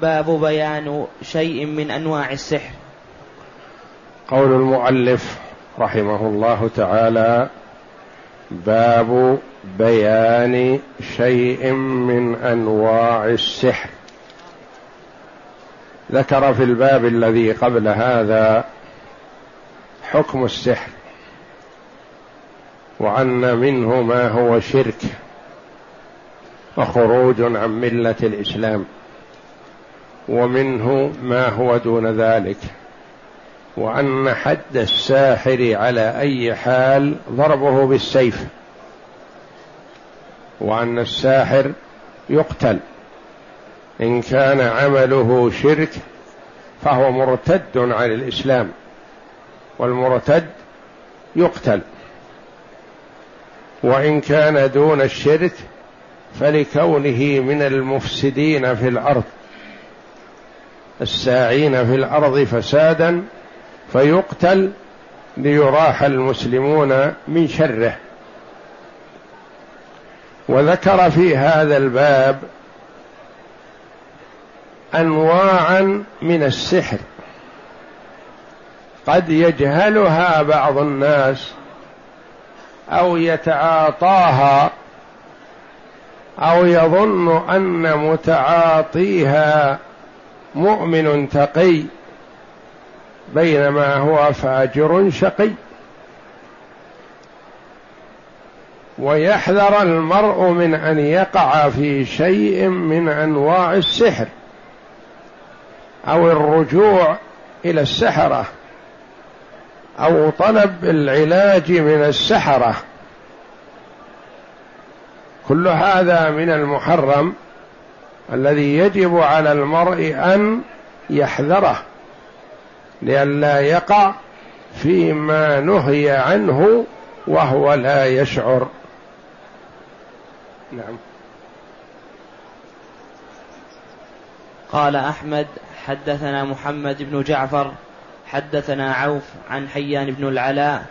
باب بيان شيء من أنواع السحر. قول المؤلف رحمه الله تعالى باب بيان شيء من أنواع السحر. ذكر في الباب الذي قبل هذا حكم السحر وأن منه ما هو شرك وخروج عن ملة الإسلام. ومنه ما هو دون ذلك. وأن حد الساحر على أي حال ضربه بالسيف. وأن الساحر يقتل. إن كان عمله شرك فهو مرتد عن الإسلام. والمرتد يقتل. وإن كان دون الشرك فلكونه من المفسدين في الأرض. الساعين في الأرض فسادا فيقتل ليراح المسلمون من شره. وذكر في هذا الباب انواعا من السحر. قد يجهلها بعض الناس أو يتعاطاها أو يظن أن متعاطيها مؤمن تقي بينما هو فاجر شقي. ويحذر المرء من أن يقع في شيء من أنواع السحر أو الرجوع إلى السحرة أو طلب العلاج من السحرة. كل هذا من المحرم. الذي يجب على المرء أن يحذره لئلا يقع فيما نهي عنه وهو لا يشعر. نعم. قال أحمد حدثنا محمد بن جعفر حدثنا عوف عن حيان بن العلاء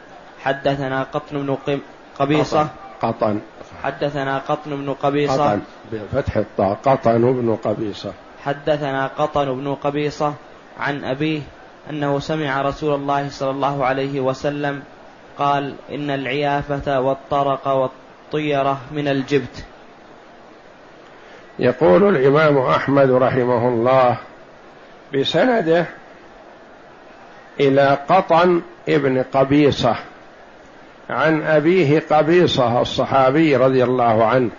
حدثنا قطن بن قبيصة. قطن. حدثنا قطن بن قبيصة. قطن بفتح الطاء. قطن بن قبيصة. حدثنا قطن بن قبيصة عن أبيه أنه سمع رسول الله صلى الله عليه وسلم قال إن العيافة والطرق والطيرة من الجبت. يقول الإمام أحمد رحمه الله بسنده إلى قطن ابن قبيصة. عن أبيه قبيصة الصحابي رضي الله عنه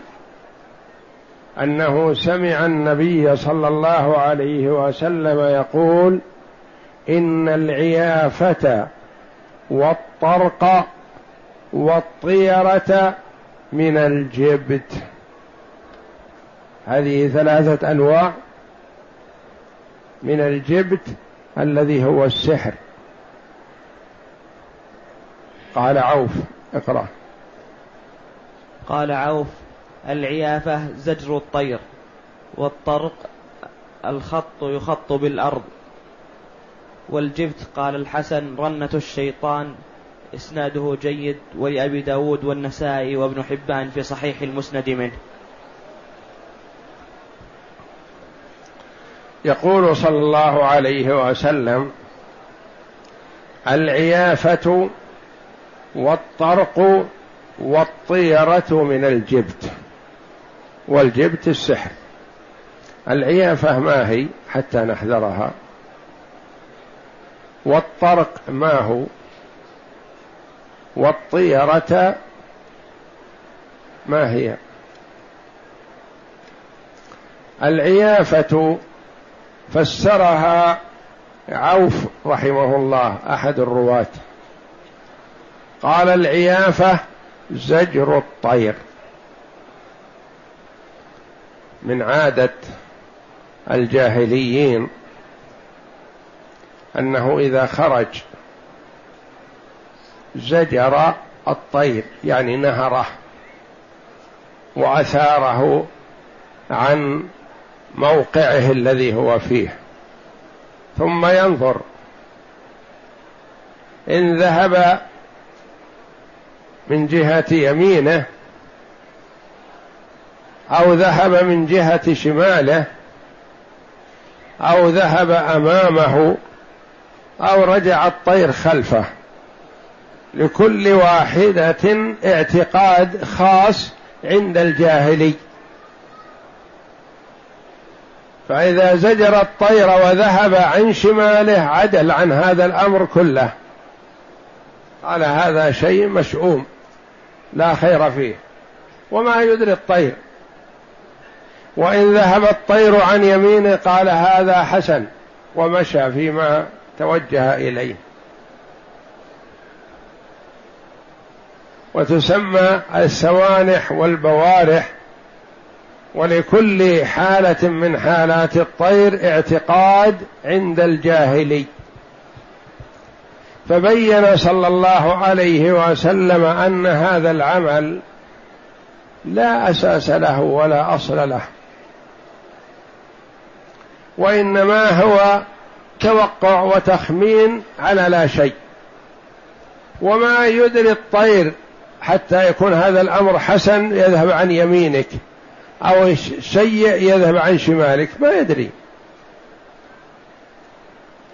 أنه سمع النبي صلى الله عليه وسلم يقول إن العيافة والطرق والطيرة من الجبت. هذه ثلاثة أنواع من الجبت الذي هو السحر. قال عوف اقرأ. قال عوف العيافة زجر الطير والطرق الخط يخط بالأرض. والجبت قال الحسن رنة الشيطان إسناده جيد ولأبي داود والنسائي وابن حبان في صحيح المسند منه. يقول صلى الله عليه وسلم العيافة والطرق والطيرة من الجبت والجبت السحر. العيافة ما هي حتى نحذرها. والطرق ما هو؟ والطيرة ما هي؟ العيافة فسرها عوف رحمه الله أحد الرواة. قال العيافة زجر الطير. من عادة الجاهليين أنه إذا خرج زجر الطير يعني نهره وأثاره عن موقعه الذي هو فيه. ثم ينظر إن ذهب من جهة يمينه أو ذهب من جهة شماله أو ذهب أمامه أو رجع الطير خلفه. لكل واحدة اعتقاد خاص عند الجاهلي. فإذا زجر الطير وذهب عن شماله عدل عن هذا الأمر كله. قال هذا شيء مشؤوم. لا خير فيه. وما يدري الطير. وإن ذهب الطير عن يمينه قال هذا حسن ومشى فيما توجه إليه. وتسمى السوانح والبوارح ولكل حالة من حالات الطير اعتقاد عند الجاهلي. فبين صلى الله عليه وسلم أن هذا العمل لا أساس له ولا أصل له وإنما هو توقع وتخمين على لا شيء. وما يدري الطير حتى يكون هذا الأمر حسن يذهب عن يمينك أو سيء يذهب عن شمالك ما يدري.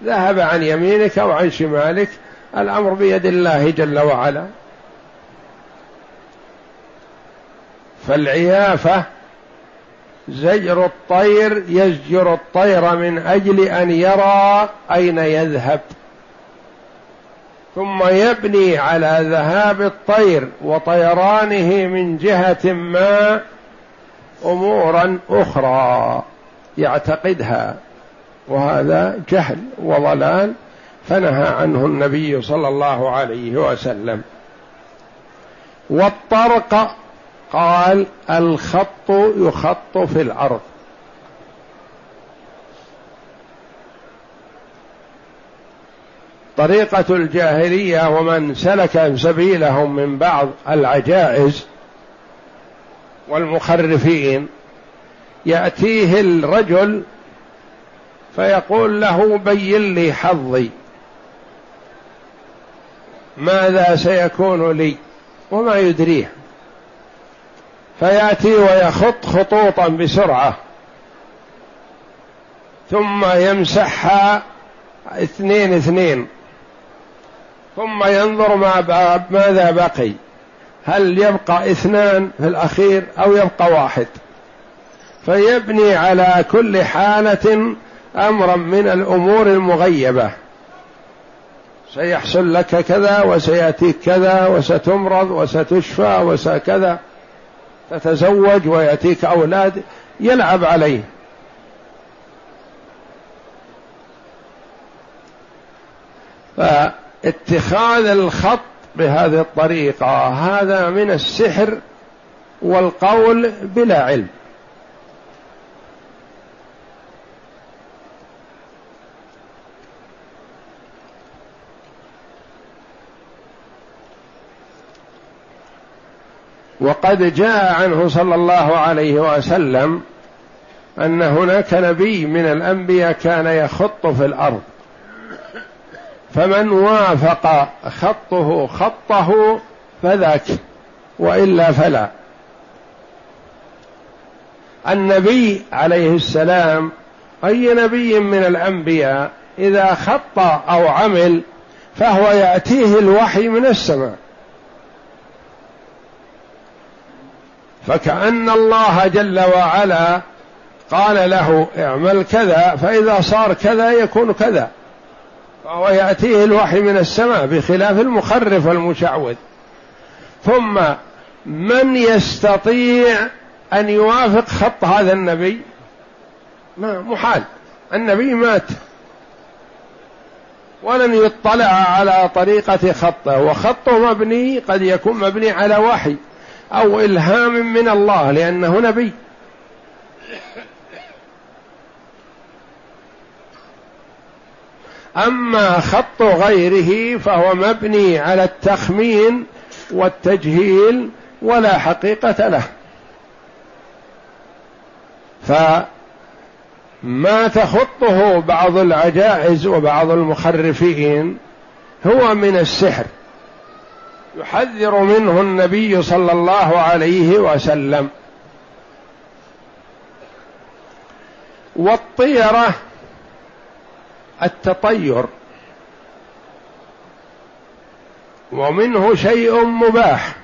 ذهب عن يمينك أو عن شمالك الأمر بيد الله جل وعلا. فالعيافة زجر الطير يزجر الطير من أجل أن يرى أين يذهب. ثم يبني على ذهاب الطير وطيرانه من جهة ما أمورا أخرى يعتقدها وهذا جهل وضلال فنهى عنه النبي صلى الله عليه وسلم. والطرق قال الخط يخط في الأرض. طريقة الجاهلية ومن سلك سبيلهم من بعض العجائز والمخرفين يأتيه الرجل فيقول له بين لي حظي. ماذا سيكون لي وما يدريه. فيأتي ويخط خطوطا بسرعة ثم يمسحها اثنين اثنين ثم ينظر ما ماذا بقي. هل يبقى اثنان في الأخير أو يبقى واحد؟ فيبني على كل حالة أمرا من الأمور المغيبة. سيحصل لك كذا وسيأتيك كذا وستمرض وستشفى وسكذا. تتزوج ويأتيك أولاد يلعب عليه. فاتخاذ الخط بهذه الطريقة هذا من السحر والقول بلا علم. وقد جاء عنه صلى الله عليه وسلم أن هناك نبي من الأنبياء كان يخط في الأرض. فمن وافق خطه خطه فذاك وإلا فلا. النبي عليه السلام أي نبي من الأنبياء إذا خط أو عمل فهو يأتيه الوحي من السماء. فكأن الله جل وعلا قال له اعمل كذا فإذا صار كذا يكون كذا. فهو يأتيه الوحي من السماء بخلاف المخرف والمشعوذ. ثم من يستطيع أن يوافق خط هذا النبي؟ ما محال. النبي مات. ولن يطلع على طريقة خطه. وخطه مبني قد يكون مبني على وحي. أو إلهام من الله لأنه نبي. أما خط غيره فهو مبني على التخمين والتجهيل ولا حقيقة له. فما تخطه بعض العجائز وبعض المخرفين هو من السحر. يحذر منه النبي صلى الله عليه وسلم. والطيرة التطير. ومنه شيء مباح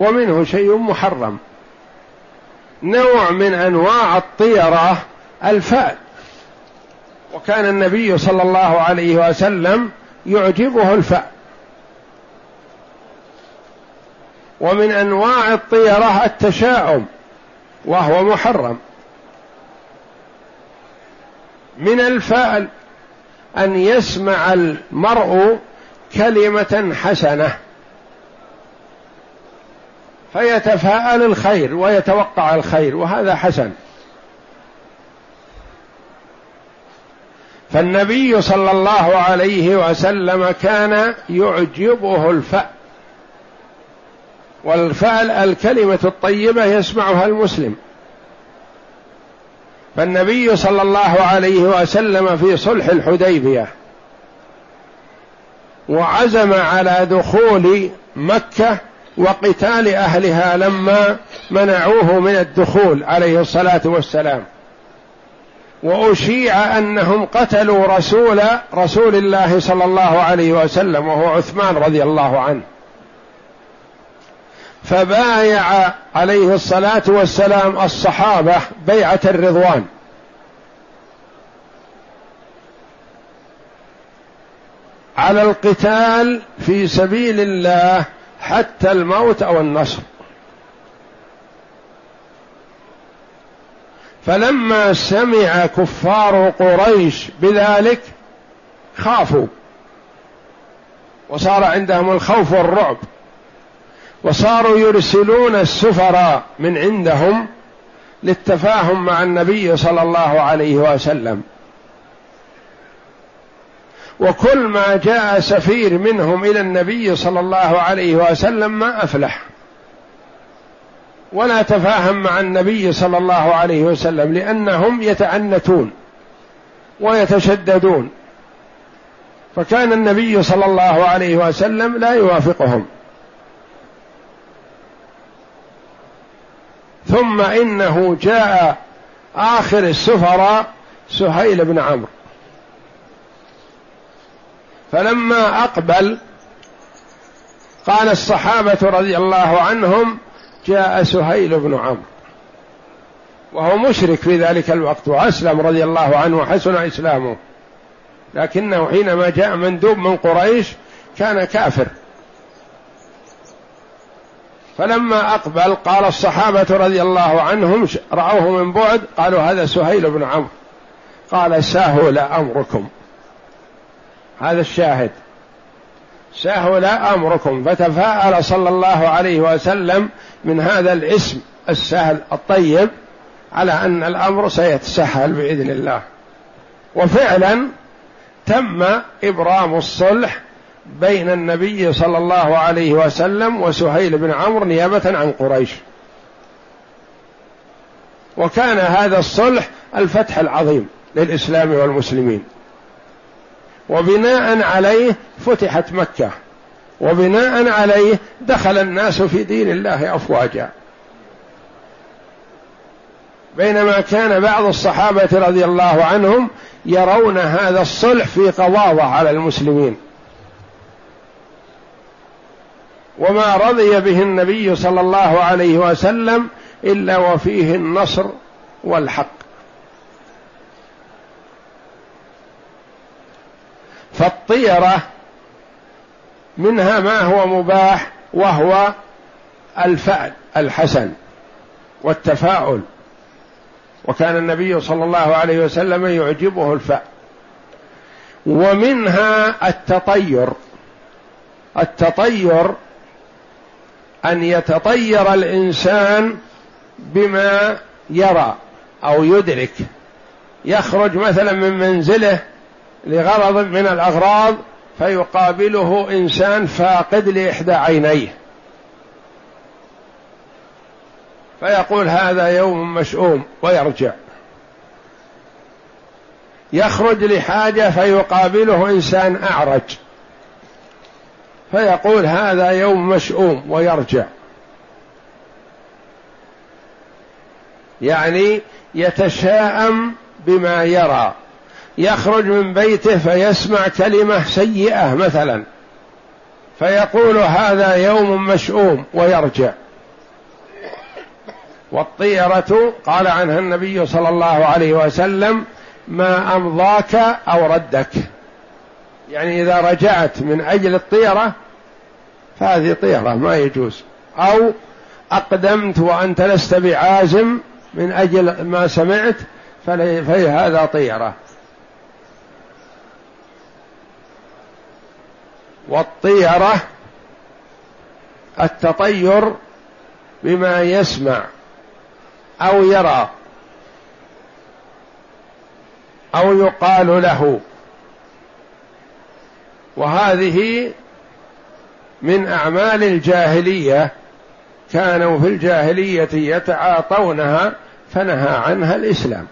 ومنه شيء محرم. نوع من أنواع الطيرة الفأل. وكان النبي صلى الله عليه وسلم يعجبه الفأل. ومن أنواع الطيرة التشاؤم وهو محرم. من الفأل أن يسمع المرء كلمة حسنة فيتفاءل الخير ويتوقع الخير وهذا حسن. فالنبي صلى الله عليه وسلم كان يعجبه الفأل والفعل الكلمة الطيبة يسمعها المسلم. فالنبي صلى الله عليه وسلم في صلح الحديبية وعزم على دخول مكة وقتال أهلها لما منعوه من الدخول عليه الصلاة والسلام. وأشيع أنهم قتلوا رسول رسول الله صلى الله عليه وسلم وهو عثمان رضي الله عنه. فبايع عليه الصلاة والسلام الصحابة بيعة الرضوان. على القتال في سبيل الله حتى الموت أو النصر. فلما سمع كفار قريش بذلك خافوا. وصار عندهم الخوف والرعب. وصاروا يرسلون السفراء من عندهم للتفاهم مع النبي صلى الله عليه وسلم. وكل ما جاء سفير منهم إلى النبي صلى الله عليه وسلم ما أفلح. ولا تفاهم مع النبي صلى الله عليه وسلم لأنهم يتعنتون ويتشددون. فكان النبي صلى الله عليه وسلم لا يوافقهم. ثم إنه جاء آخر السفراء سهيل بن عمرو. فلما أقبل قال الصحابة رضي الله عنهم جاء سهيل بن عمرو. وهو مشرك في ذلك الوقت وأسلم رضي الله عنه وحسن إسلامه. لكنه حينما جاء مندوب من قريش كان كافر. فلما أقبل قال الصحابة رضي الله عنهم رأوه من بعد قالوا هذا سهيل بن عمرو. قال سهل أمركم. هذا الشاهد. سهل أمركم. فتفاءل صلى الله عليه وسلم من هذا الاسم السهل الطيب على أن الأمر سيتسهل بإذن الله. وفعلا تم إبرام الصلح بين النبي صلى الله عليه وسلم وسهيل بن عمرو نيابة عن قريش. وكان هذا الصلح الفتح العظيم للإسلام والمسلمين. وبناء عليه فتحت مكة. وبناء عليه دخل الناس في دين الله أفواجا. بينما كان بعض الصحابة رضي الله عنهم يرون هذا الصلح في قواضة على المسلمين. وما رضي به النبي صلى الله عليه وسلم إلا وفيه النصر والحق. فالطيرة منها ما هو مباح وهو الفعل الحسن والتفاؤل. وكان النبي صلى الله عليه وسلم يعجبه الفعل ومنها التطير. التطير أن يتطير الإنسان بما يرى أو يدرك. يخرج مثلا من منزله لغرض من الأغراض فيقابله إنسان فاقد لإحدى عينيه. فيقول هذا يوم مشؤوم ويرجع. يخرج لحاجة فيقابله إنسان أعرج. فيقول هذا يوم مشؤوم ويرجع. يعني يتشاءم بما يرى. يخرج من بيته فيسمع كلمة سيئة مثلا. فيقول هذا يوم مشؤوم ويرجع. والطيرة قال عنها النبي صلى الله عليه وسلم ما أمضاك أو ردك. يعني إذا رجعت من أجل الطيرة فهذه طيرة ما يجوز. أو أقدمت وأنت لست بعازم من أجل ما سمعت فهي هذا طيرة. والطيرة التطير بما يسمع أو يرى أو يقال له. وهذه من أعمال الجاهلية كانوا في الجاهلية يتعاطونها فنهى عنها الإسلام.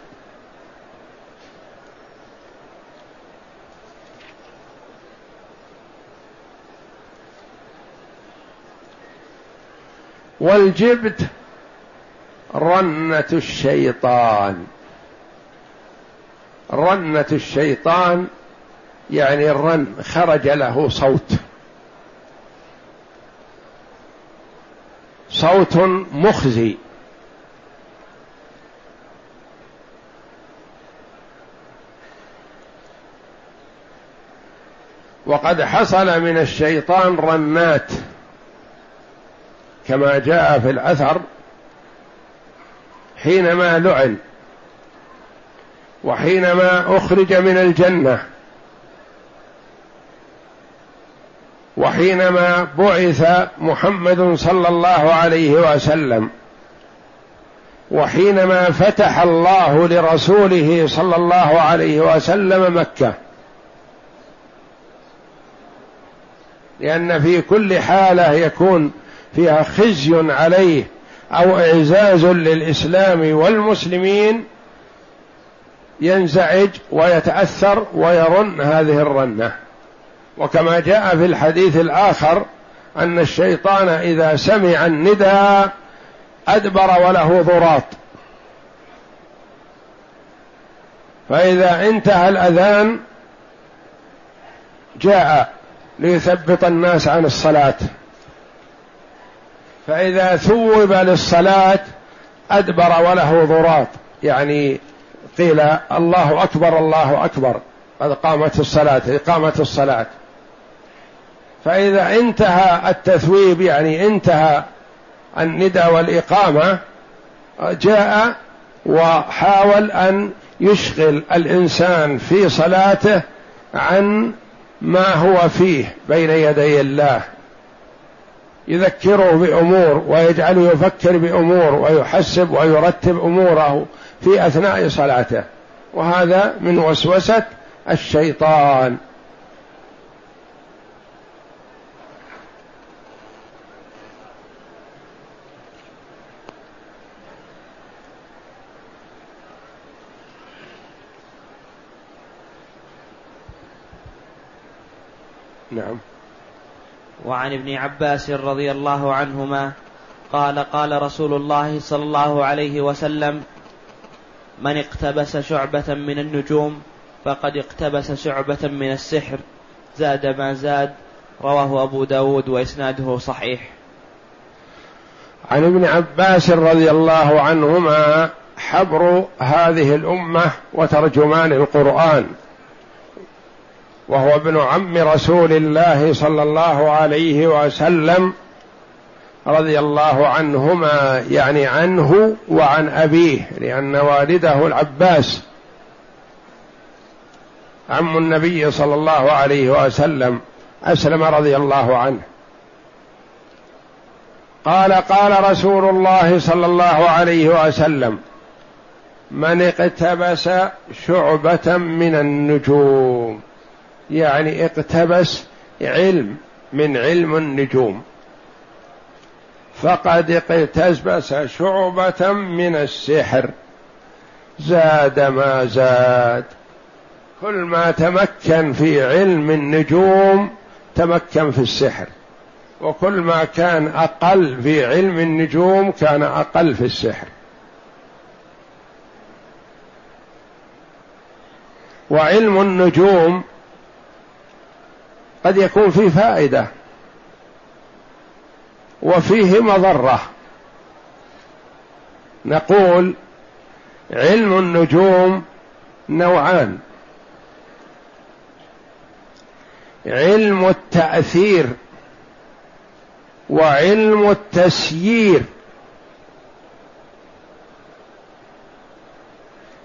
والجبت رنة الشيطان. رنة الشيطان يعني الرن خرج له صوت. صوت مخزي. وقد حصل من الشيطان رنات كما جاء في الأثر حينما لعن وحينما أخرج من الجنة. وحينما بعث محمد صلى الله عليه وسلم وحينما فتح الله لرسوله صلى الله عليه وسلم مكة لأن في كل حالة يكون فيها خزي عليه أو إعزاز للإسلام والمسلمين ينزعج ويتأثر ويرن هذه الرنة. وكما جاء في الحديث الآخر أن الشيطان إذا سمع الندى أدبر وله ضراط. فإذا انتهى الأذان جاء ليثبط الناس عن الصلاة. فإذا ثوب للصلاة أدبر وله ضراط. يعني قيل الله أكبر الله أكبر. قد قامت الصلاة إقامة الصلاة. فإذا انتهى التثويب يعني انتهى الندى والإقامة جاء وحاول أن يشغل الإنسان في صلاته عن ما هو فيه بين يدي الله. يذكره بأمور ويجعله يفكر بأمور ويحسب ويرتب أموره في أثناء صلاته. وهذا من وسوسة الشيطان. نعم. وعن ابن عباس رضي الله عنهما قال قال رسول الله صلى الله عليه وسلم من اقتبس شعبة من النجوم فقد اقتبس شعبة من السحر زاد ما زاد رواه أبو داود وإسناده صحيح. عن ابن عباس رضي الله عنهما حبر هذه الأمة وترجمان القرآن. وهو ابن عم رسول الله صلى الله عليه وسلم رضي الله عنهما يعني عنه وعن أبيه لأن والده العباس. عم النبي صلى الله عليه وسلم أسلم رضي الله عنه. قال قال رسول الله صلى الله عليه وسلم من اقتبس شعبة من النجوم يعني اقتبس علم من علم النجوم. فقد اقتبس شعبة من السحر. زاد ما زاد. كل ما تمكن في علم النجوم تمكن في السحر. وكل ما كان أقل في علم النجوم كان أقل في السحر. وعلم النجوم قد يكون فيه فائدة وفيه مضرة. نقول علم النجوم نوعان. علم التأثير وعلم التسيير.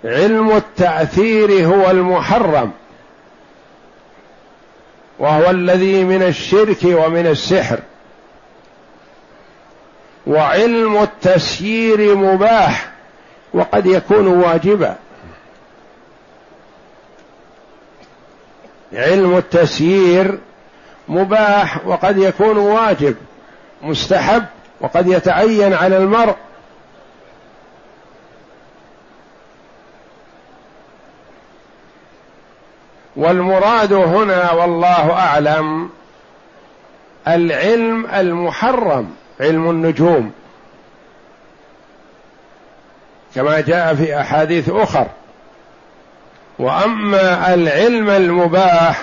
علم التأثير هو المحرم. وهو الذي من الشرك ومن السحر. وعلم التسيير مباح وقد يكون واجبا. علم التسيير مباح وقد يكون واجب مستحب وقد يتعين على المرء. والمراد هنا والله أعلم العلم المحرم علم النجوم. كما جاء في أحاديث أخر. وأما العلم المباح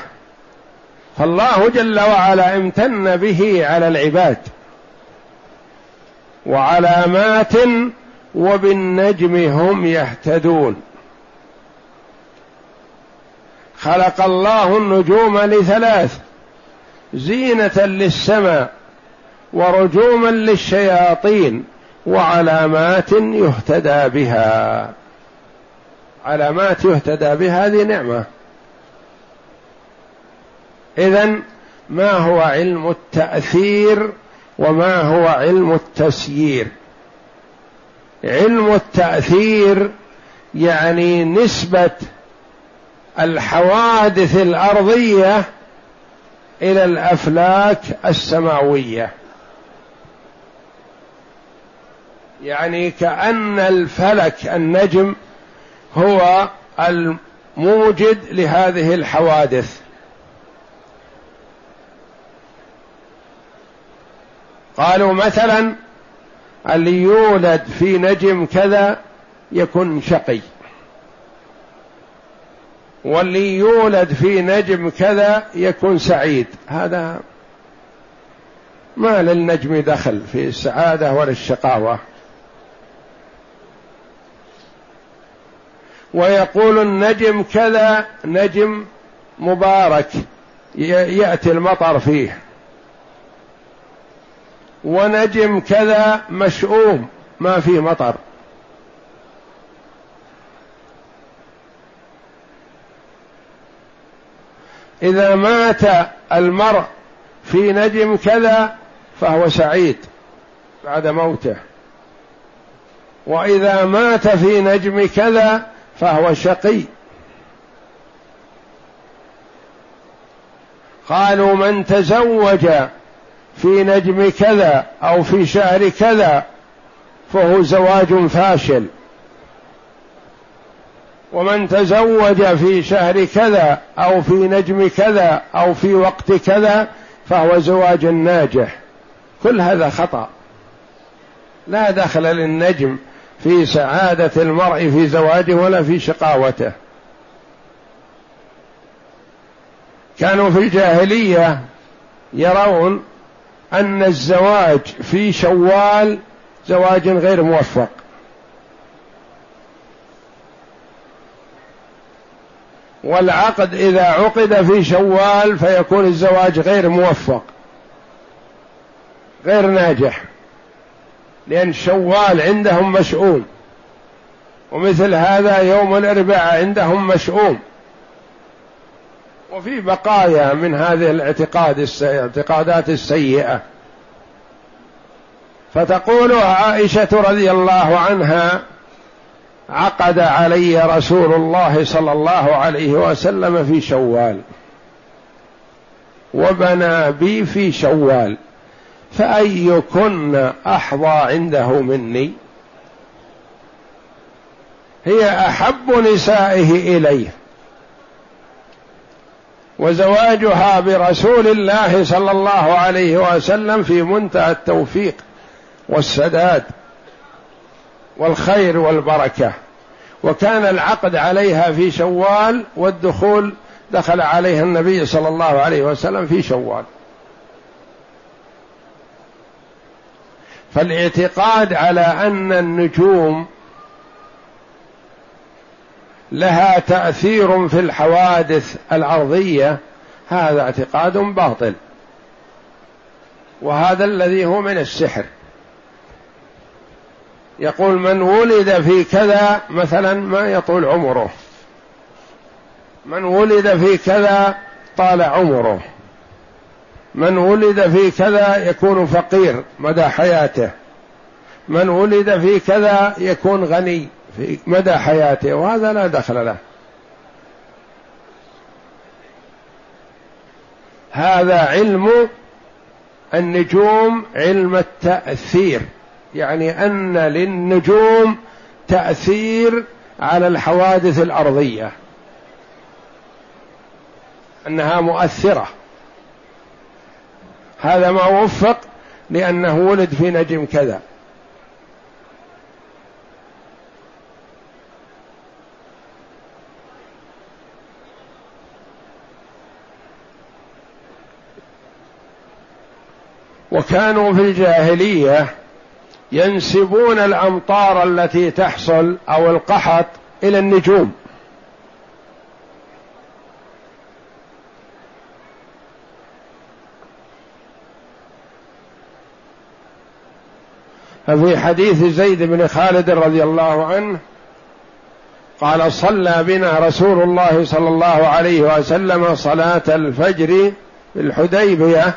فالله جل وعلا امتن به على العباد. وعلامات وبالنجم هم يهتدون. خلق الله النجوم لثلاث زينة للسماء ورجوما للشياطين وعلامات يهتدى بها. علامات يهتدى بها هذه نعمة. اذا ما هو علم التأثير وما هو علم التسيير؟ علم التأثير يعني نسبة الحوادث الأرضية إلى الأفلاك السماوية. يعني كأن الفلك النجم هو الموجد لهذه الحوادث. قالوا مثلا اللي يولد في نجم كذا يكون شقي. واللي يولد في نجم كذا يكون سعيد. هذا ما للنجم دخل في السعادة ولا الشقاوة. ويقول النجم كذا نجم مبارك يأتي المطر فيه. ونجم كذا مشؤوم ما فيه مطر. إذا مات المرء في نجم كذا فهو سعيد بعد موته. وإذا مات في نجم كذا فهو شقي. قالوا من تزوج في نجم كذا أو في شهر كذا فهو زواج فاشل. ومن تزوج في شهر كذا أو في نجم كذا أو في وقت كذا فهو زواج ناجح. كل هذا خطأ. لا دخل للنجم في سعادة المرء في زواجه ولا في شقاوته. كانوا في الجاهلية يرون أن الزواج في شوال زواج غير موفق. والعقد إذا عقد في شوال فيكون الزواج غير موفق غير ناجح لأن شوال عندهم مشؤوم ومثل هذا يوم الأربعاء عندهم مشؤوم. وفي بقايا من هذه الاعتقاد الاعتقادات السيئة. فتقول عائشة رضي الله عنها عقد علي رسول الله صلى الله عليه وسلم في شوال وبنى بي في شوال فأيكن أحظى عنده مني؟ هي أحب نسائه إليه وزواجها برسول الله صلى الله عليه وسلم في منتهى التوفيق والسداد. والخير والبركة. وكان العقد عليها في شوال والدخول دخل عليها النبي صلى الله عليه وسلم في شوال. فالاعتقاد على أن النجوم لها تأثير في الحوادث الأرضية هذا اعتقاد باطل. وهذا الذي هو من السحر. يقول من ولد في كذا مثلا ما يطول عمره. من ولد في كذا طال عمره. من ولد في كذا يكون فقير مدى حياته. من ولد في كذا يكون غني في مدى حياته وهذا لا دخل له. هذا علم النجوم علم التأثير. يعني أن للنجوم تأثير على الحوادث الأرضية. أنها مؤثرة. هذا ما وفق لأنه ولد في نجم كذا. وكانوا في الجاهلية ينسبون الأمطار التي تحصل أو القحط إلى النجوم. ففي حديث زيد بن خالد رضي الله عنه قال صلى بنا رسول الله صلى الله عليه وسلم صلاة الفجر في الحديبية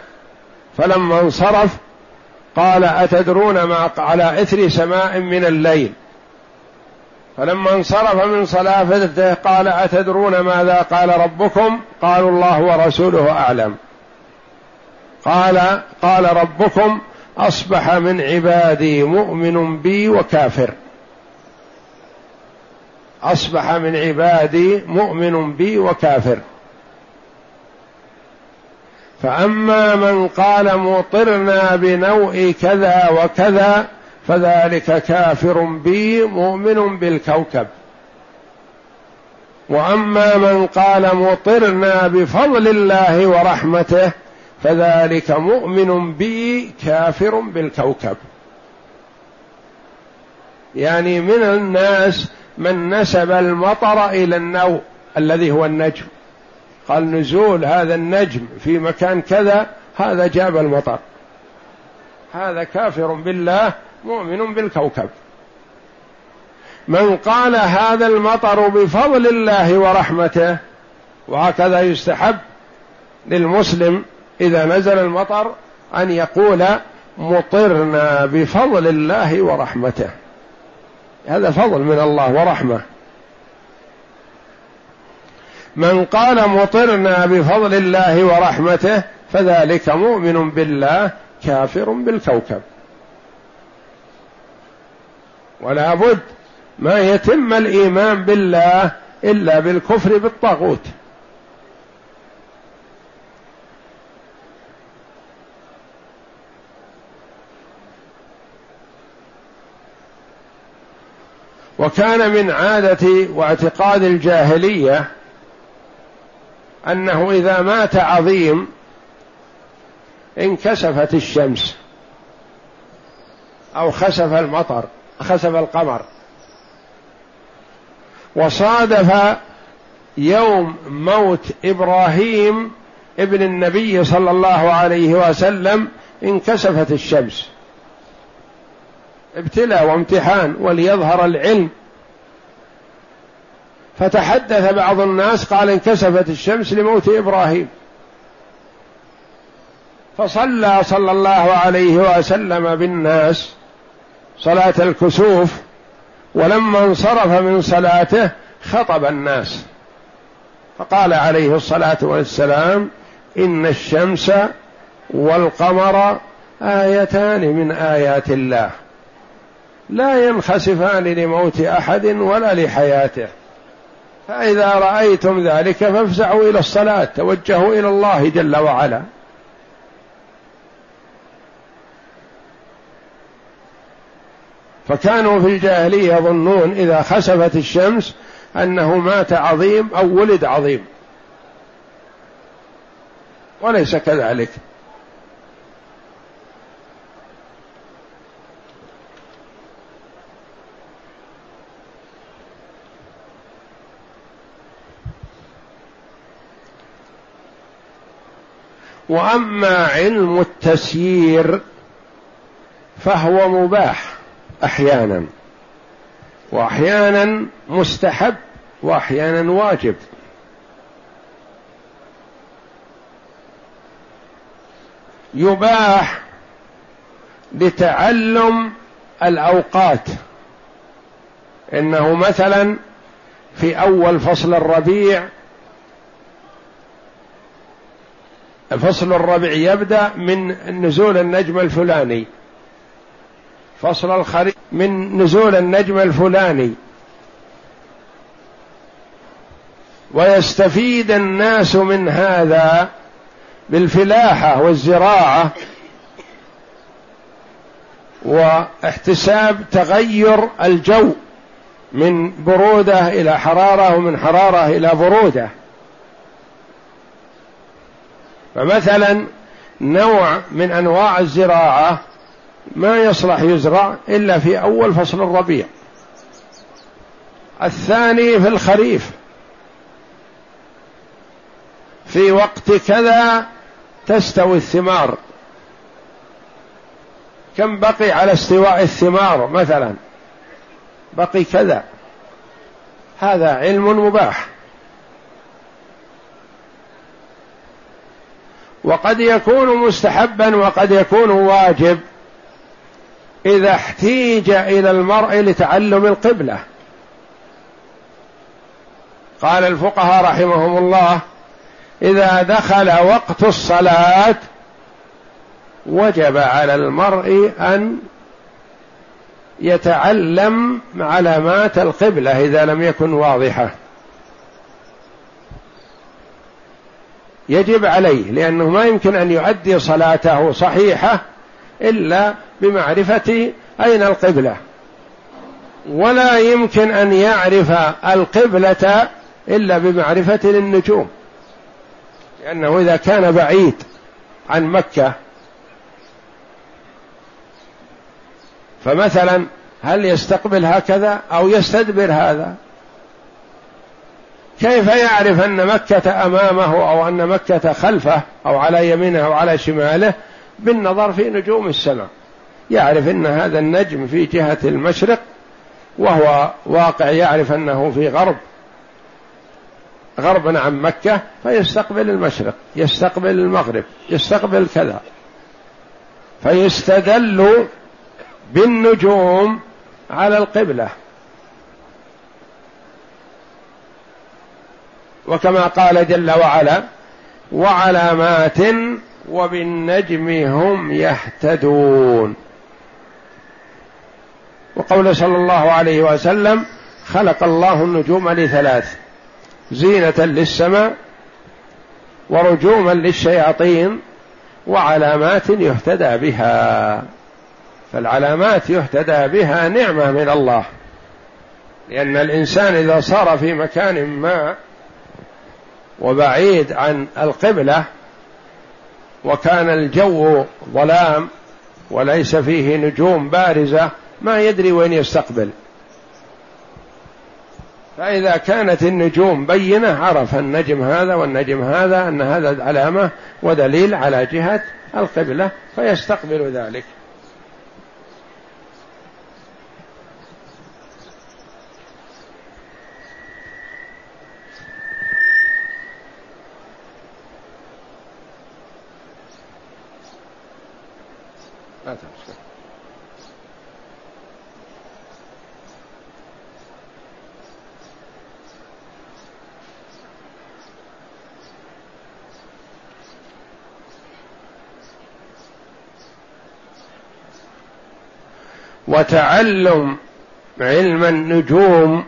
فلما انصرف قال أتدرون ما على إثر سماء من الليل فلما انصرف من صلاته قال أتدرون ماذا قال ربكم قالوا الله ورسوله أعلم قال قال ربكم أصبح من عبادي مؤمن بي وكافر أصبح من عبادي مؤمن بي وكافر فأما من قال مطرنا بنوء كذا وكذا فذلك كافر بي مؤمن بالكوكب. وأما من قال مطرنا بفضل الله ورحمته فذلك مؤمن بي كافر بالكوكب. يعني من الناس من نسب المطر إلى النوء الذي هو النجم. قال نزول هذا النجم في مكان كذا هذا جاب المطر. هذا كافر بالله مؤمن بالكوكب. من قال هذا المطر بفضل الله ورحمته وهكذا يستحب للمسلم إذا نزل المطر أن يقول مطرنا بفضل الله ورحمته. هذا فضل من الله ورحمة. من قال مطرنا بفضل الله ورحمته فذلك مؤمن بالله كافر بالكوكب. ولا بد ما يتم الإيمان بالله إلا بالكفر بالطاغوت. وكان من عادة واعتقاد الجاهلية أنه إذا مات عظيم انكسفت الشمس أو خسف المطر خسف القمر. وصادف يوم موت إبراهيم ابن النبي صلى الله عليه وسلم انكسفت الشمس. ابتلاء وامتحان وليظهر العلم فتحدث بعض الناس قال انكسفت الشمس لموت إبراهيم. فصلى صلى الله عليه وسلم بالناس صلاة الكسوف ولما انصرف من صلاته خطب الناس. فقال عليه الصلاة والسلام إن الشمس والقمر آيتان من آيات الله. لا ينخسفان لموت أحد ولا لحياته. فإذا رأيتم ذلك فافزعوا إلى الصلاة توجهوا إلى الله جل وعلا. فكانوا في الجاهلية يظنون إذا خسفت الشمس أنه مات عظيم أو ولد عظيم. وليس كذلك. وأما علم التسيير فهو مباح أحيانا وأحيانا مستحب وأحيانا واجب. يباح لتعلم الأوقات. إنه مثلا في أول فصل الربيع فصل الربيع يبدأ من نزول النجم الفلاني. فصل الخريف من نزول النجم الفلاني. ويستفيد الناس من هذا بالفلاحة والزراعة واحتساب تغير الجو من برودة إلى حرارة ومن حرارة إلى برودة. فمثلا نوع من أنواع الزراعة ما يصلح يزرع إلا في أول فصل الربيع. الثاني في الخريف. في وقت كذا تستوي الثمار. كم بقي على استواء الثمار مثلا؟ بقي كذا. هذا علم مباح. وقد يكون مستحبا وقد يكون واجب إذا احتيج إلى المرء لتعلم القبلة. قال الفقهاء رحمهم الله إذا دخل وقت الصلاة وجب على المرء أن يتعلم علامات القبله إذا لم يكن واضحة. يجب عليه لأنه ما يمكن أن يؤدي صلاته صحيحة إلا بمعرفة أين القبلة. ولا يمكن أن يعرف القبلة إلا بمعرفة النجوم لأنه إذا كان بعيد عن مكة فمثلا هل يستقبل هكذا أو يستدبر هذا؟ كيف يعرف أن مكة أمامه أو أن مكة خلفه أو على يمينه أو على شماله بالنظر في نجوم السماء؟ يعرف أن هذا النجم في جهة المشرق وهو واقع يعرف أنه في غرب غربا عن مكة فيستقبل المشرق يستقبل المغرب يستقبل كذا. فيستدل بالنجوم على القبلة. وكما قال جل وعلا وعلامات وبالنجم هم يهتدون. وقول صلى الله عليه وسلم خلق الله النجوم لثلاث زينة للسماء ورجوما للشياطين وعلامات يهتدى بها. فالعلامات يهتدى بها نعمة من الله لأن الإنسان إذا صار في مكان ما وبعيد عن القبلة وكان الجو ظلام وليس فيه نجوم بارزة ما يدري وين يستقبل. فإذا كانت النجوم بينة عرف النجم هذا والنجم هذا أن هذا علامة ودليل على جهة القبلة فيستقبل ذلك. وتعلم علم النجوم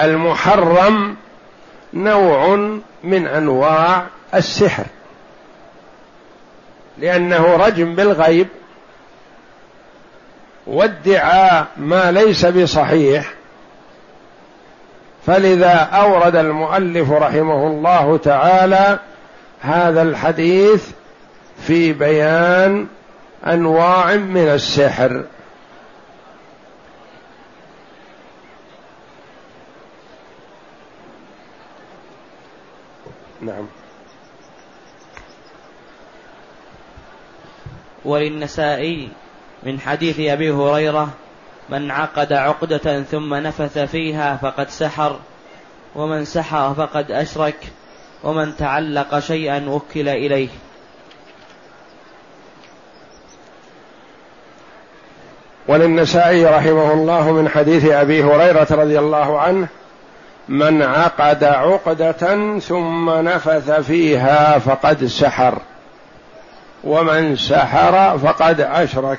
المحرم نوع من أنواع السحر لأنه رجم بالغيب وادعاء ما ليس بصحيح. فلذا أورد المؤلف رحمه الله تعالى هذا الحديث في بيان أنواع من السحر. نعم. وللنسائي من حديث أبي هريرة من عقد عقدة ثم نفث فيها فقد سحر ومن سحر فقد أشرك ومن تعلق شيئا وكل إليه. وللنسائي رحمه الله من حديث أبي هريرة رضي الله عنه من عقد عقدة ثم نفث فيها فقد سحر ومن سحر فقد أشرك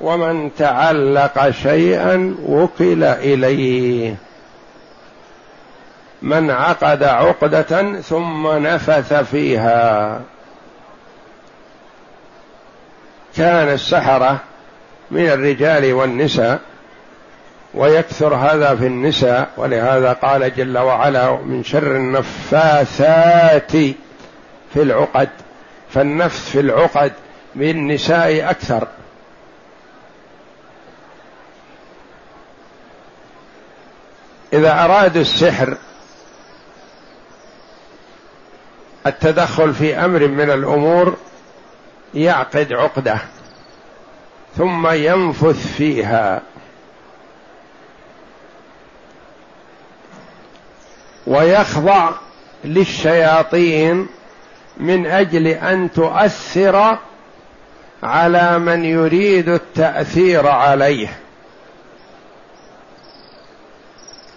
ومن تعلق شيئا وكل إليه. من عقد عقدة ثم نفث فيها كان السحرة من الرجال والنساء ويكثر هذا في النساء ولهذا قال جل وعلا من شر النفاثات في العقد فالنفث في العقد بالنساء أكثر. إذا أرادوا السحر التدخل في أمر من الأمور يعقد عقدة. ثم ينفث فيها. ويخضع للشياطين من أجل أن تؤثر على من يريد التأثير عليه.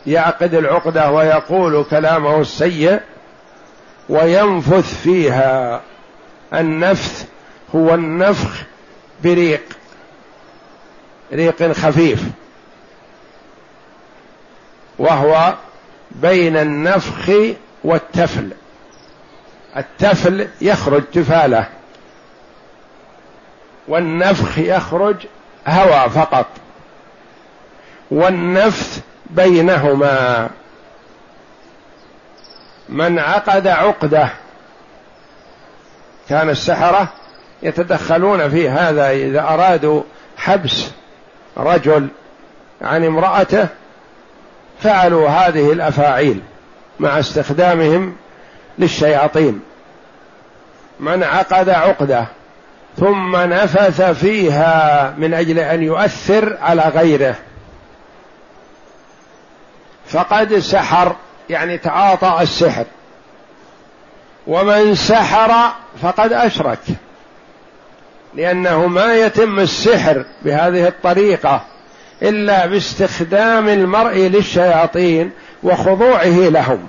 يعقد العقدة ويقول كلامه السيء وينفث فيها. النفث هو النفخ بريق. ريق خفيف. وهو بين النفخ والتفل. التفل يخرج تفاله. والنفخ يخرج هوى فقط. والنفث بينهما. من عقد عقدة. كان السحرة يتدخلون في هذا إذا أرادوا حبس رجل عن امرأته فعلوا هذه الأفاعيل مع استخدامهم للشياطين. من عقد عقدة ثم نفث فيها من أجل أن يؤثر على غيره. فقد سحر يعني تعاطى السحر. ومن سحر فقد أشرك. لأنه ما يتم السحر بهذه الطريقة إلا باستخدام المرء للشياطين وخضوعه لهم.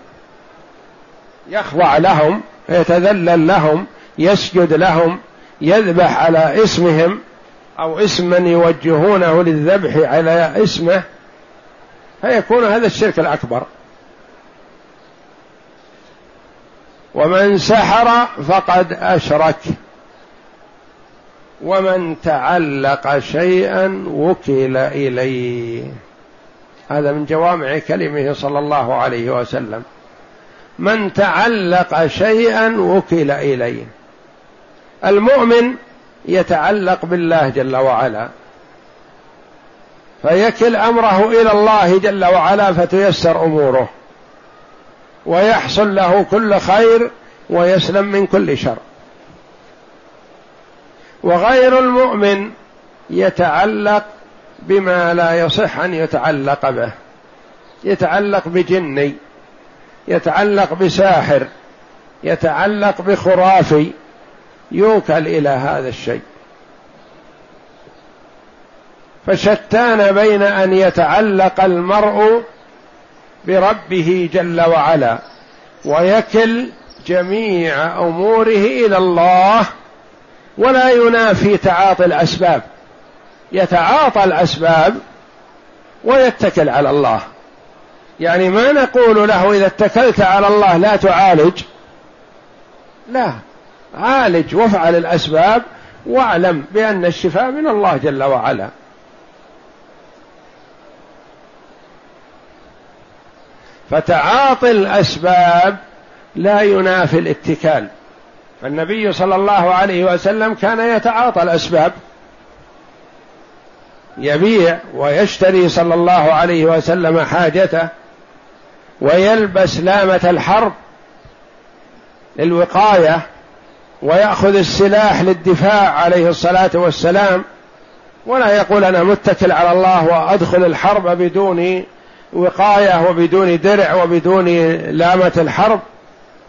يخضع لهم يتذلل لهم يسجد لهم يذبح على اسمهم أو اسم من يوجهونه للذبح على اسمه فيكون هذا الشرك الأكبر. ومن سحر فقد أشرك. ومن تعلق شيئا وكل إليه. هذا من جوامع كلمه صلى الله عليه وسلم. من تعلق شيئا وكل إليه. المؤمن يتعلق بالله جل وعلا فيكل أمره إلى الله جل وعلا فتيسر أموره ويحصل له كل خير ويسلم من كل شر. وغير المؤمن يتعلق بما لا يصح أن يتعلق به. يتعلق بجني يتعلق بساحر يتعلق بخرافي يوكل إلى هذا الشيء. فشتان بين أن يتعلق المرء بربه جل وعلا ويكل جميع أموره إلى الله ولا ينافي تعاطي الأسباب. يتعاطى الأسباب ويتكل على الله. يعني ما نقول له إذا اتكلت على الله لا تعالج. لا عالج وافعل الأسباب واعلم بأن الشفاء من الله جل وعلا. فتعاطي الأسباب لا ينافي الاتكال. فالنبي صلى الله عليه وسلم كان يتعاطى الأسباب يبيع ويشتري صلى الله عليه وسلم حاجته ويلبس لامة الحرب للوقاية ويأخذ السلاح للدفاع عليه الصلاة والسلام. ولا يقول أنا متكل على الله وأدخل الحرب بدون وقاية وبدون درع وبدون لامة الحرب.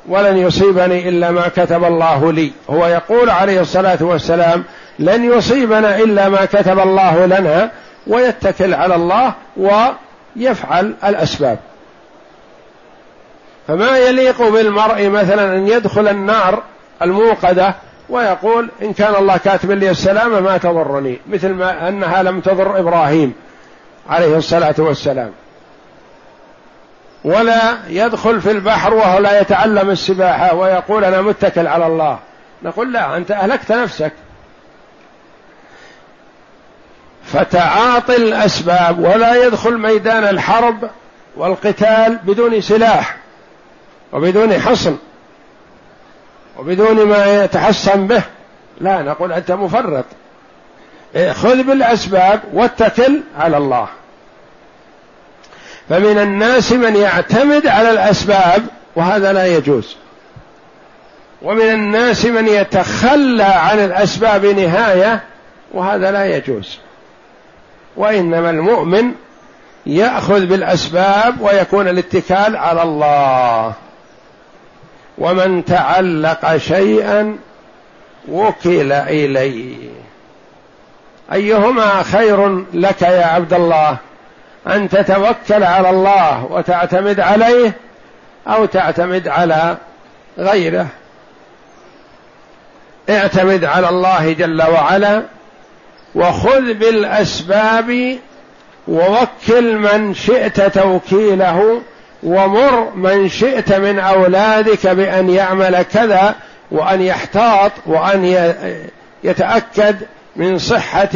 ولن يصيبني إلا ما كتب الله لي. هو يقول عليه الصلاة والسلام لن يصيبنا إلا ما كتب الله لنا ويتكل على الله ويفعل الأسباب. فما يليق بالمرء مثلا أن يدخل النار الموقدة ويقول إن كان الله كاتب لي السلامة ما تضرني. مثل ما أنها لم تضر إبراهيم عليه الصلاة والسلام. ولا يدخل في البحر وهو لا يتعلم السباحة ويقول أنا متكل على الله. نقول لا أنت أهلكت نفسك. فتعاطي الأسباب ولا يدخل ميدان الحرب والقتال بدون سلاح وبدون حصن وبدون ما يتحسن به. لا نقول أنت مفرط. إيه، خذ بالأسباب واتكل على الله. فمن الناس من يعتمد على الأسباب وهذا لا يجوز. ومن الناس من يتخلى عن الأسباب نهاية وهذا لا يجوز. وإنما المؤمن يأخذ بالأسباب ويكون الاتكال على الله. ومن تعلق شيئا وكل إليه. أيهما خير لك يا عبد الله؟ أن تتوكل على الله وتعتمد عليه أو تعتمد على غيره. اعتمد على الله جل وعلا وخذ بالأسباب ووكل من شئت توكيله ومر من شئت من أولادك بأن يعمل كذا وأن يحتاط وأن يتأكد من صحة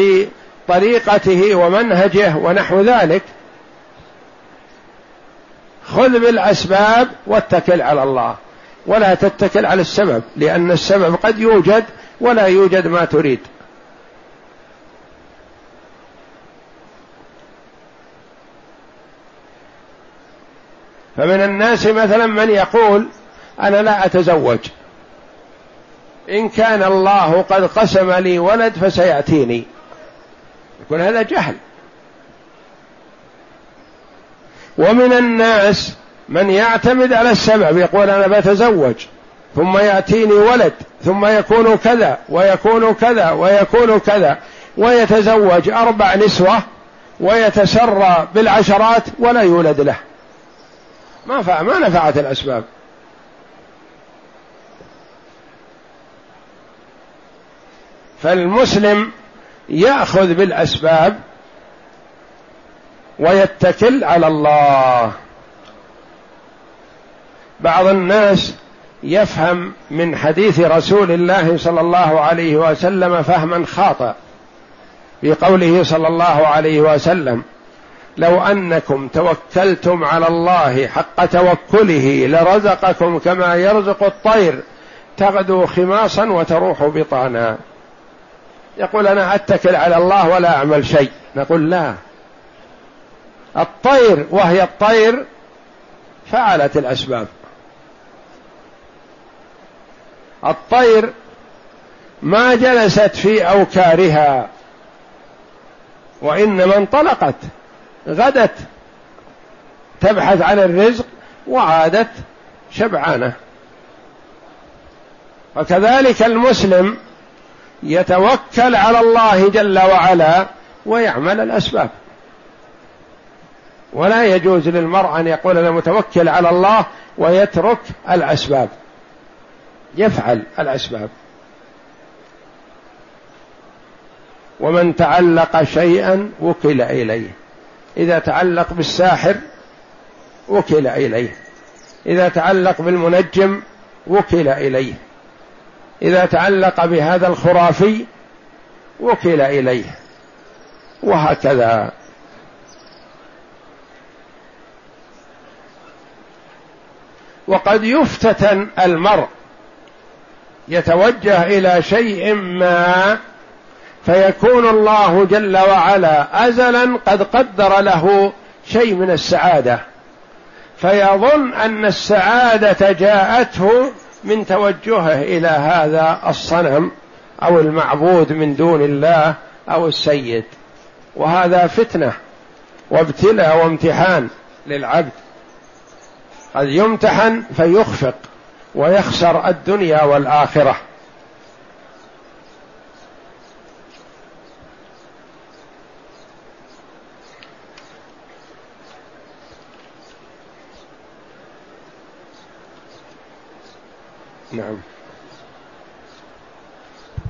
طريقته ومنهجه ونحو ذلك خذ بالأسباب واتكل على الله ولا تتكل على السبب لأن السبب قد يوجد ولا يوجد ما تريد. فمن الناس مثلا من يقول أنا لا أتزوج. إن كان الله قد قسم لي ولد فسيأتيني. يقول هذا جهل. ومن الناس من يعتمد على السبب يقول أنا بتزوج ثم يأتيني ولد ثم يكون كذا ويكون كذا ويكون كذا ويتزوج أربع نسوة ويتسرى بالعشرات ولا يولد له. ما ما نفعت الأسباب. فالمسلم يأخذ بالأسباب ويتكل على الله. بعض الناس يفهم من حديث رسول الله صلى الله عليه وسلم فهما خاطئ في قوله صلى الله عليه وسلم لو أنكم توكلتم على الله حق توكله لرزقكم كما يرزق الطير تغدو خماصا وتروح بطانا. يقول أنا أتكل على الله ولا أعمل شيء. نقول لا. الطير وهي الطير فعلت الأسباب. الطير ما جلست في أوكارها وإنما انطلقت غدت تبحث عن الرزق وعادت شبعانة. وكذلك المسلم يتوكل على الله جل وعلا ويعمل الأسباب. ولا يجوز للمرء أن يقول أنا متوكل على الله ويترك الأسباب. يفعل الأسباب. ومن تعلق شيئا وكل إليه. إذا تعلق بالساحر وكل إليه. إذا تعلق بالمنجم وكل إليه. إذا تعلق بهذا الخرافي وكل إليه وهكذا. وقد يفتتن المرء يتوجه إلى شيء ما فيكون الله جل وعلا ازلا قد قدر له شيء من السعادة فيظن أن السعادة جاءته من توجهه إلى هذا الصنم أو المعبود من دون الله أو السيد. وهذا فتنة وابتلاء وامتحان للعبد. قد يمتحن فيخفق ويخسر الدنيا والآخرة. نعم.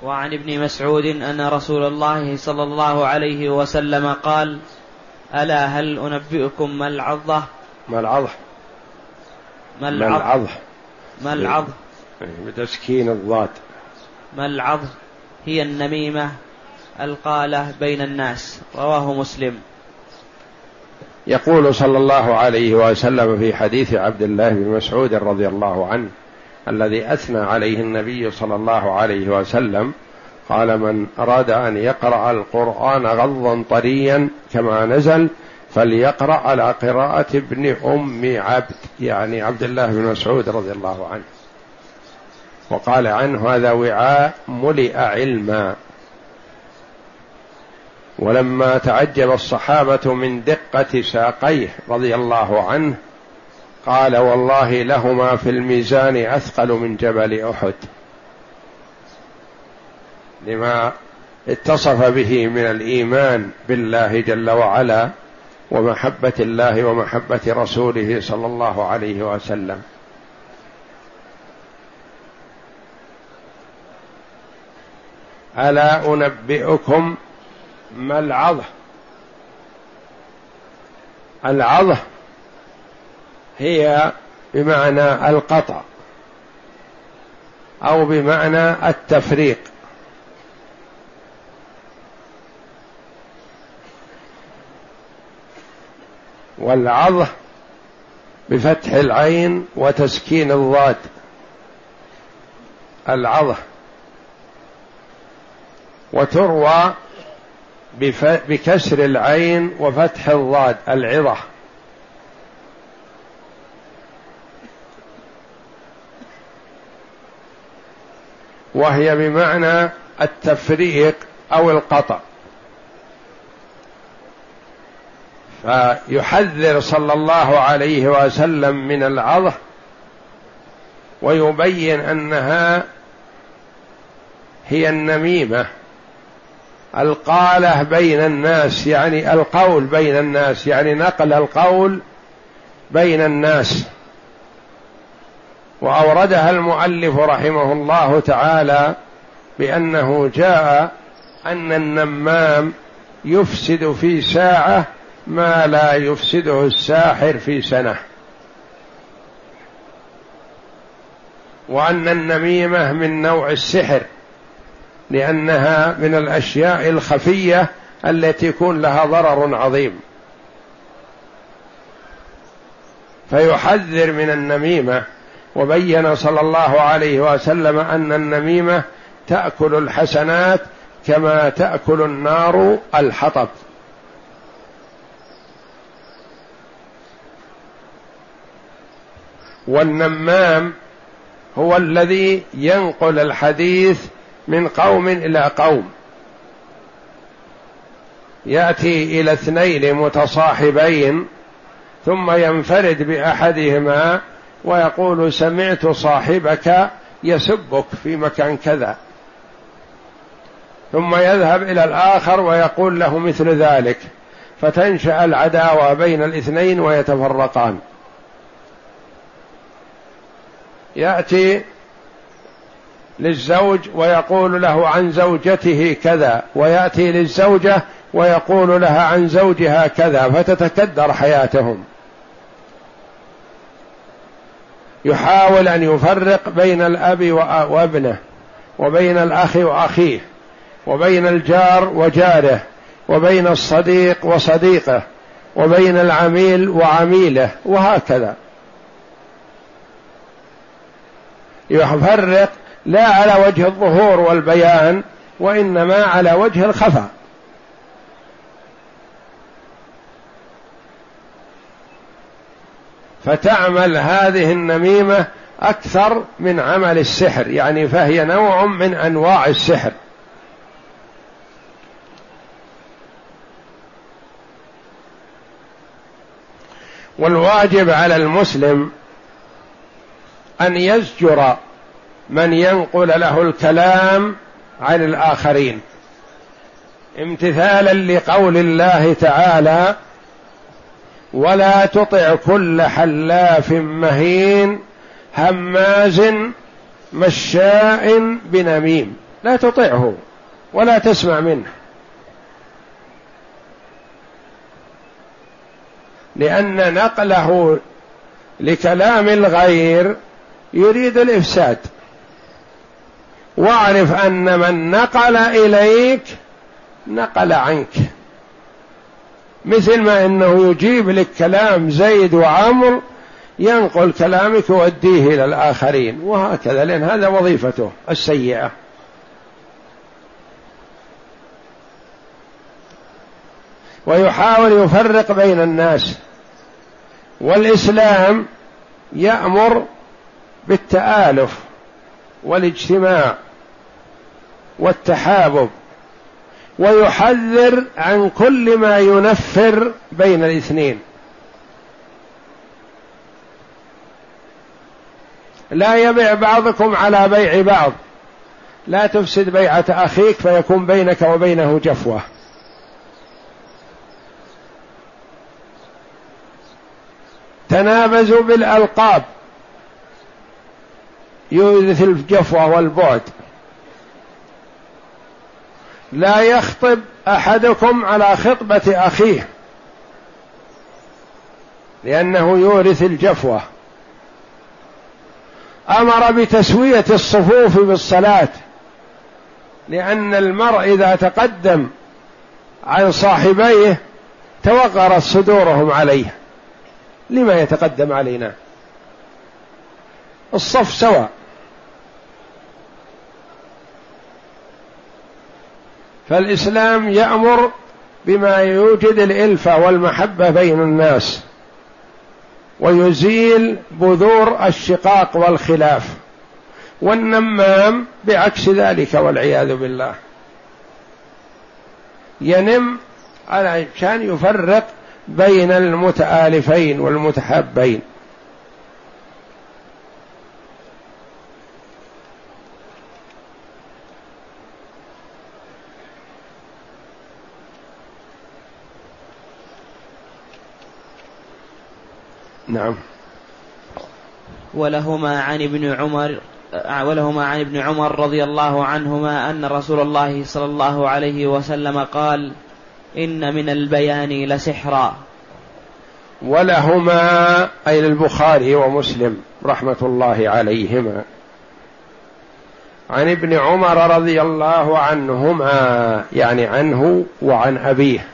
وعن ابن مسعود أن رسول الله صلى الله عليه وسلم قال ألا هل أنبئكم ما العظة؟ ما العظة؟ ما العظة؟ ما العظة؟ إيه، بتسكين الضاد ما العظة؟ هي النميمة القالة بين الناس. رواه مسلم. يقول صلى الله عليه وسلم في حديث عبد الله بن مسعود رضي الله عنه الذي أثنى عليه النبي صلى الله عليه وسلم قال من أراد أن يقرأ القرآن غضا طريا كما نزل فليقرأ على قراءة ابن أم عبد. يعني عبد الله بن مسعود رضي الله عنه. وقال عنه هذا وعاء ملئ علما. ولما تعجب الصحابة من دقة ساقيه رضي الله عنه قال والله لهما في الميزان أثقل من جبل أحد. لما اتصف به من الإيمان بالله جل وعلا ومحبة الله ومحبة رسوله صلى الله عليه وسلم. ألا أنبئكم ما العظه العظه هي بمعنى القطع أو بمعنى التفريق. والعظ بفتح العين وتسكين الضاد. العظه وتروى بكسر العين وفتح الضاد العظة. وهي بمعنى التفريق أو القطع. فيحذر صلى الله عليه وسلم من العظه ويبين أنها هي النميمة القالة بين الناس يعني القول بين الناس يعني نقل القول بين الناس. وأوردها المؤلف رحمه الله تعالى بأنه جاء أن النمام يفسد في ساعة ما لا يفسده الساحر في سنة. وأن النميمة من نوع السحر لأنها من الأشياء الخفية التي يكون لها ضرر عظيم. فيحذر من النميمة وبين صلى الله عليه وسلم أن النميمة تأكل الحسنات كما تأكل النار الحطب. والنمام هو الذي ينقل الحديث من قوم إلى قوم. يأتي إلى اثنين متصاحبين ثم ينفرد بأحدهما ويقول سمعت صاحبك يسبك في مكان كذا. ثم يذهب إلى الآخر ويقول له مثل ذلك فتنشأ العداوة بين الاثنين للزوج ويقول له عن زوجته كذا ويأتي للزوجة ويقول لها عن زوجها كذا فتتكدر حياتهم. يحاول أن يفرق بين الأب وابنه وبين الأخ وأخيه وبين الجار وجاره وبين الصديق وصديقه وبين العميل وعميله وهكذا. يفرق لا على وجه الظهور والبيان وإنما على وجه الخفاء. فتعمل هذه النميمة أكثر من عمل السحر يعني فهي نوع من أنواع السحر. والواجب على المسلم أن يزجر من ينقل له الكلام عن الآخرين. امتثالا لقول الله تعالى ولا تطع كل حلاف مهين هماز مشاء بنميم. لا تطعه ولا تسمع منه. لأن نقله لكلام الغير يريد الإفساد. واعرف أن من نقل إليك نقل عنك. مثل ما إنه يجيب لك كلام زيد وعمر ينقل كلامك ويوديه إلى الآخرين وهكذا لأن هذا وظيفته السيئة. ويحاول يفرق بين الناس. والإسلام يأمر بالتآلف والاجتماع والتحابب. ويحذر عن كل ما ينفر بين الاثنين. لا يبيع بعضكم على بيع بعض. لا تفسد بيعة أخيك فيكون بينك وبينه جفوة. تنابزوا بالألقاب. يورث الجفوة والبعد. لا يخطب أحدكم على خطبة أخيه لأنه يورث الجفوة. أمر بتسوية الصفوف بالصلاة لأن المرء إذا تقدم عن صاحبيه توغرت صدورهم عليه. لما يتقدم علينا؟ الصف سواء. فالإسلام يأمر بما يوجد الالفه والمحبة بين الناس ويزيل بذور الشقاق والخلاف والنمام بعكس ذلك والعياذ بالله. ينم على كان يفرق بين المتآلفين والمتحابين. نعم. ولهما عن ابن عمر ولهما عن ابن عمر رضي الله عنهما أن رسول الله صلى الله عليه وسلم قال إن من البيان لسحرا. ولهما أي للبخاري ومسلم رحمة الله عليهما. عن ابن عمر رضي الله عنهما يعني عنه وعن أبيه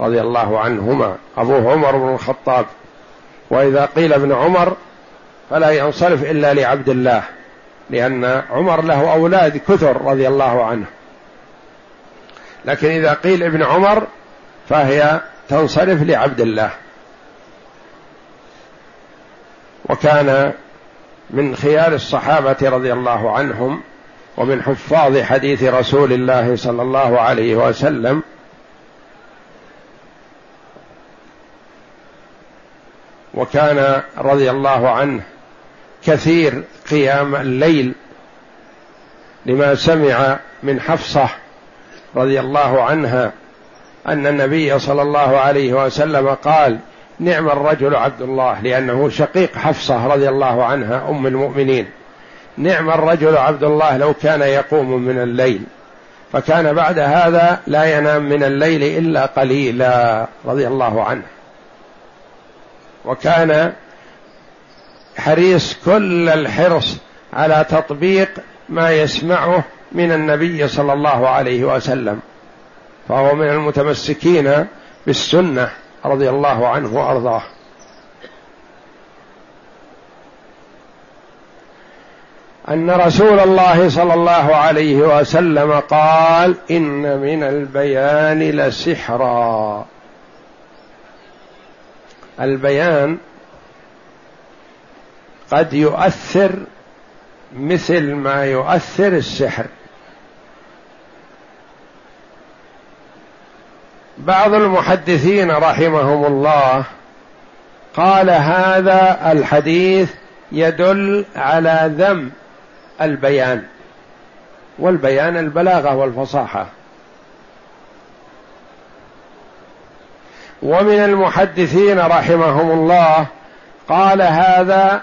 رضي الله عنهما. أبوه عمر بن الخطاب. وإذا قيل ابن عمر فلا ينصرف إلا لعبد الله لأن عمر له أولاد كثر رضي الله عنه. لكن إذا قيل ابن عمر فهي تنصرف لعبد الله. وكان من خيار الصحابة رضي الله عنهم ومن حفاظ حديث رسول الله صلى الله عليه وسلم وكان رضي الله عنه كثير قيام الليل لما سمع من حفصة رضي الله عنها أن النبي صلى الله عليه وسلم قال نعم الرجل عبد الله لأنه شقيق حفصة رضي الله عنها أم المؤمنين. نعم الرجل عبد الله لو كان يقوم من الليل. فكان بعد هذا لا ينام من الليل إلا قليلا رضي الله عنه. وكان حريص كل الحرص على تطبيق ما يسمعه من النبي صلى الله عليه وسلم فهو من المتمسكين بالسنة رضي الله عنه وأرضاه. أن رسول الله صلى الله عليه وسلم قال إن من البيان لسحرا. البيان قد يؤثر مثل ما يؤثر السحر. بعض المحدثين رحمهم الله قال هذا الحديث يدل على ذم البيان والبيان البلاغة والفصاحة. ومن المحدثين رحمهم الله قال هذا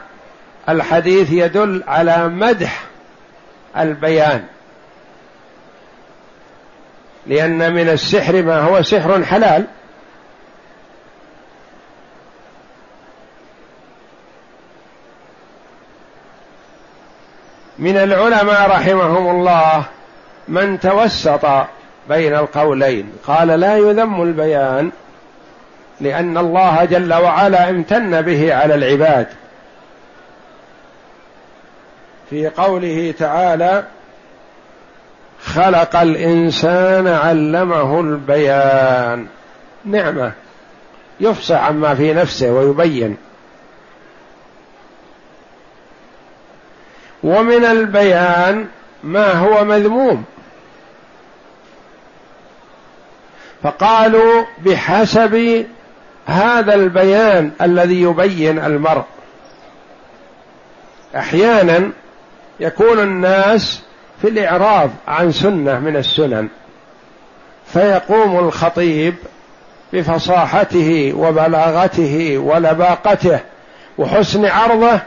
الحديث يدل على مدح البيان. لأن من السحر ما هو سحر حلال. من العلماء رحمهم الله من توسط بين القولين. قال لا يذم البيان. لأن الله جل وعلا امتن به على العباد. في قوله تعالى خلق الإنسان علمه البيان. نعمة. يفصح عما في نفسه ويبين. ومن البيان ما هو مذموم. فقالوا بحسب هذا البيان الذي يبين المرء. أحيانا يكون الناس في الإعراض عن سنة من السنن فيقوم الخطيب بفصاحته وبلاغته ولباقته وحسن عرضه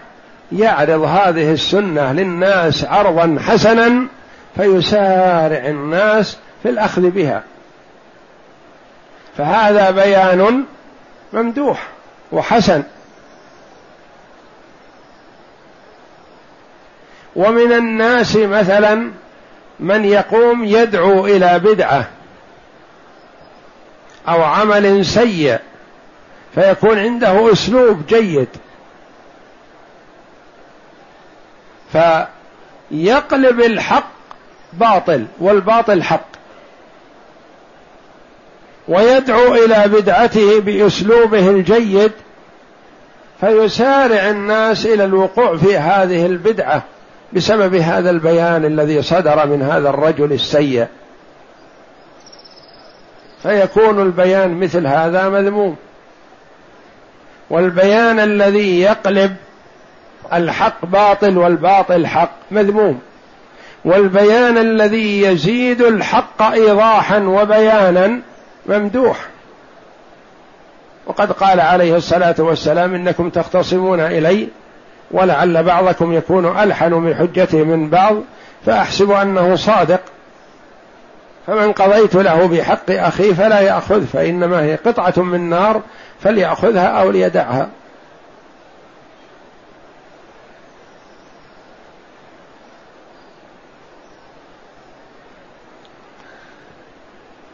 يعرض هذه السنة للناس عرضا حسنا فيسارع الناس في الأخذ بها. فهذا بيان ممدوح وحسن. ومن الناس مثلا من يقوم يدعو إلى بدعة أو عمل سيء فيكون عنده أسلوب جيد. فيقلب الحق باطل والباطل حق. ويدعو إلى بدعته بأسلوبه الجيد فيسارع الناس إلى الوقوع في هذه البدعة بسبب هذا البيان الذي صدر من هذا الرجل السيء. فيكون البيان مثل هذا مذموم. والبيان الذي يقلب الحق باطل والباطل حق مذموم. والبيان الذي يزيد الحق ايضاحا وبيانا ممدوح. وقد قال عليه الصلاة والسلام إنكم تختصمون إلي ولعل بعضكم يكون ألحن من حجته من بعض فأحسب أنه صادق. فمن قضيت له بحق اخيه فلا يأخذ فإنما هي قطعة من نار فليأخذها أو ليدعها.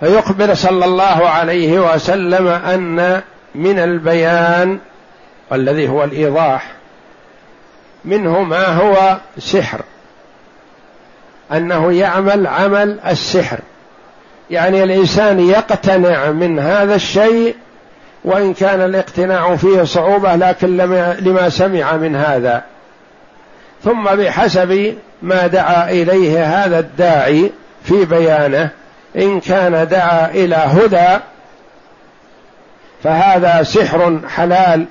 فيخبر صلى الله عليه وسلم أن من البيان والذي هو الإيضاح منه ما هو سحر أنه يعمل عمل السحر. يعني الإنسان يقتنع من هذا الشيء وإن كان الاقتناع فيه صعوبة لكن لما سمع من هذا. ثم بحسب ما دعا إليه هذا الداعي في بيانه إن كان دعا إلى هدى فهذا سحر حلال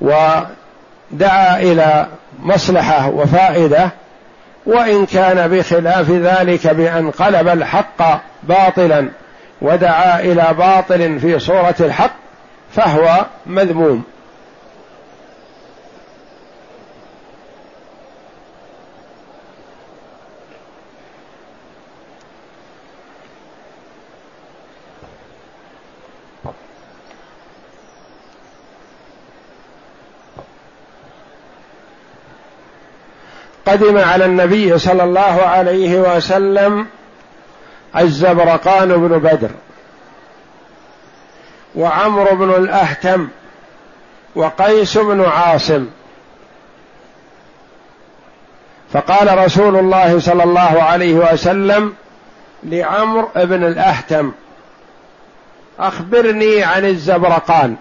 ودعا إلى مصلحة وفائدة وإن كان بخلاف ذلك بأن قلب الحق باطلا ودعا إلى باطل في صورة الحق فهو مذموم. قدم على النبي صلى الله عليه وسلم الزبرقان بن بدر وعمرو بن الأهتم وقيس بن عاصم. فقال رسول الله صلى الله عليه وسلم لعمرو بن الأهتم أخبرني عن الزبرقان.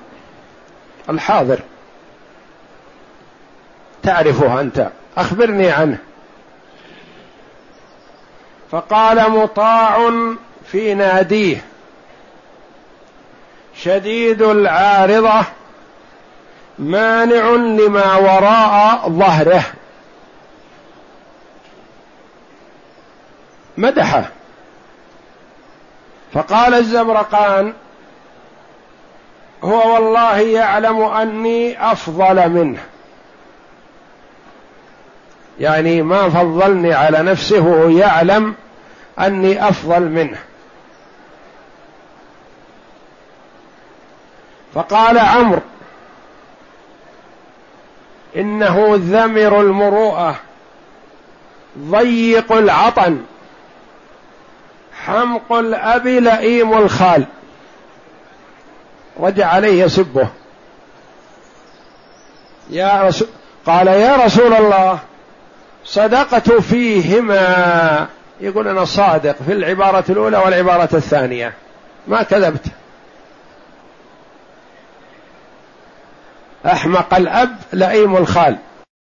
الحاضر. تعرفه أنت. أخبرني عنه. فقال مطاع في ناديه. شديد العارضة مانع لما وراء ظهره. مدحه فقال الزبرقان هو والله يعلم أني أفضل منه. يعني ما فضلني على نفسه وهو يعلم أني أفضل منه. فقال عمرو إنه ذمر المروءة ضيق العطن حمق الأب لئيم الخال. رجع عليه يسبه يا رسول قال يا رسول الله صدقت فيهما. يقول أنا صادق في العبارة الأولى والعبارة الثانية. ما كذبت. أحمق الأب لئيم الخال.